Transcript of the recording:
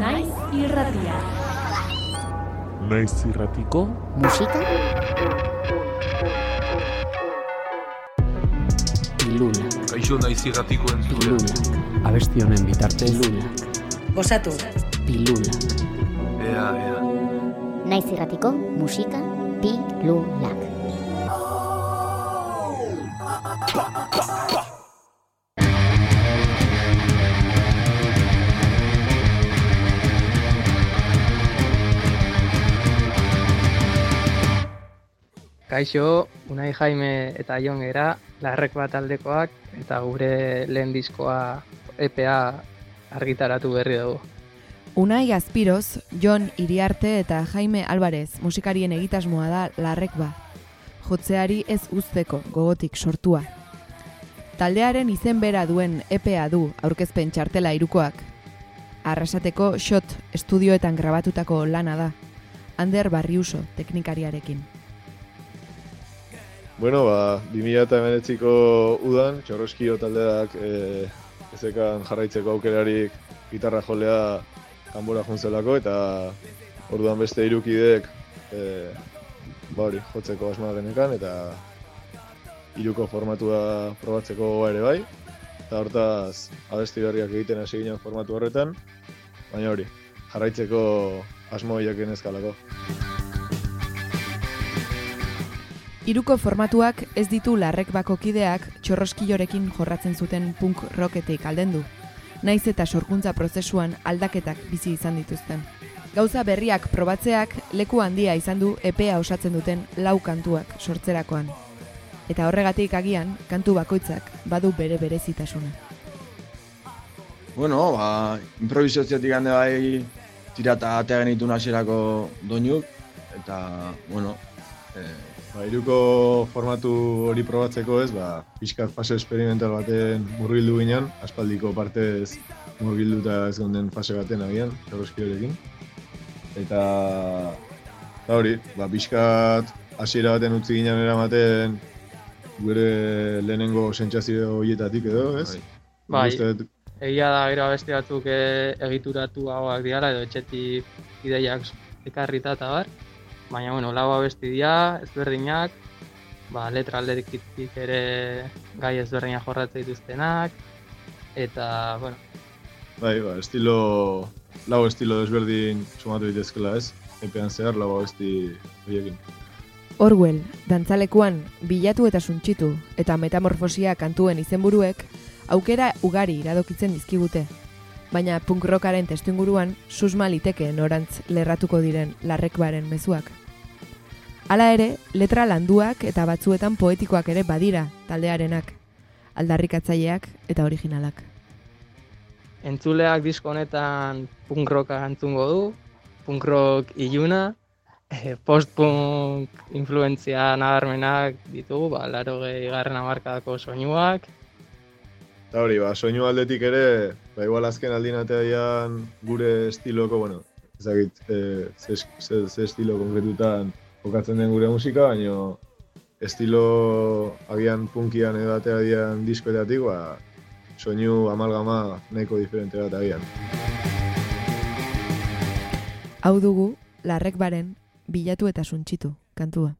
Naiz irratia. Naiz irratiko musika pilula Kaixo naiz irratiko entzule. pilula abesti honen bitartez pilula Gozatu. pilula Ea, ea. naiz irratiko musika pilulak Kaixo, Unai Jaime eta Jon gera, larrek bat aldekoak, eta gure lehen diskoa EPA argitaratu berri dugu. Unai Azpiroz, Jon Iriarte eta Jaime Alvarez musikarien egitasmoa da larrek ba. Jotzeari ez uzteko gogotik sortua. Taldearen izen bera duen EPA du aurkezpen txartela irukoak. Arrasateko shot estudioetan grabatutako lana da. Ander Barriuso teknikariarekin. Bueno, ba, 2008ko udan, txorroskio taldeak e, ezekan jarraitzeko aukerarik gitarra jolea kanbora juntzelako eta orduan beste hirukideek e, ba hori, jotzeko asma genekan eta hiruko formatua probatzeko ere bai. Eta hortaz, abesti berriak egiten hasi ginen formatu horretan, baina hori, jarraitzeko asmo hilaken ezkalako. Hiruko formatuak ez ditu larrek bako kideak txorroskillorekin jorratzen zuten punk rocketik aldendu. Naiz eta sorkuntza prozesuan aldaketak bizi izan dituzten. Gauza berriak probatzeak leku handia izan du epea osatzen duten lau kantuak sortzerakoan. Eta horregatik agian, kantu bakoitzak badu bere berezitasuna. Bueno, ba, improvisaziotik hande bai tira eta atea genitun hasierako doinuk, eta, bueno, eh, Ba, iruko formatu hori probatzeko ez, ba, pixkat fase experimental baten murgildu ginen, aspaldiko partez murgilduta ez gonden fase baten agian, txorroskiorekin. Eta, eta hori, ba, pixkat hasiera baten utzi ginen eramaten gure lehenengo sentsazio horietatik edo, ez? Bai. Uste dut, Egia da gero abesti batzuk e, egituratu hauak diala edo etxetik ideiak ekarrita eta bar. Baina, bueno, lau abesti dira, ezberdinak, ba, letra aldetik ere gai ezberdinak jorratzen dituztenak, eta, bueno, bai, ba, estilo, lau estilo desberdin sumatu ditezkela ez, epean zehar lau abesti horiekin. Orwell, dantzalekuan, bilatu eta suntxitu, eta metamorfosia kantuen izenburuek, aukera ugari iradokitzen dizkigute. Baina punk rockaren testuinguruan, susma liteke norantz lerratuko diren larrekbaren mezuak. Hala ere, letra landuak eta batzuetan poetikoak ere badira taldearenak, aldarrikatzaileak eta originalak. entzuleak disko honetan punk rocka entzungo du, punk rock iluna, eh, post-punk influentzia nabarmenak ditugu, ba, laro garren amarkadako soinuak, Eta hori, ba, soinu aldetik ere, ba, igual azken aldin gure estiloko, bueno, ezagit, e, ze, ze, ze estilo konkretutan jokatzen den gure musika, baina estilo agian punkian edo ateadian diskoetatik, ba, soinu amalgama nahiko diferente bat agian. Hau dugu, larrekbaren bilatu eta suntxitu kantua.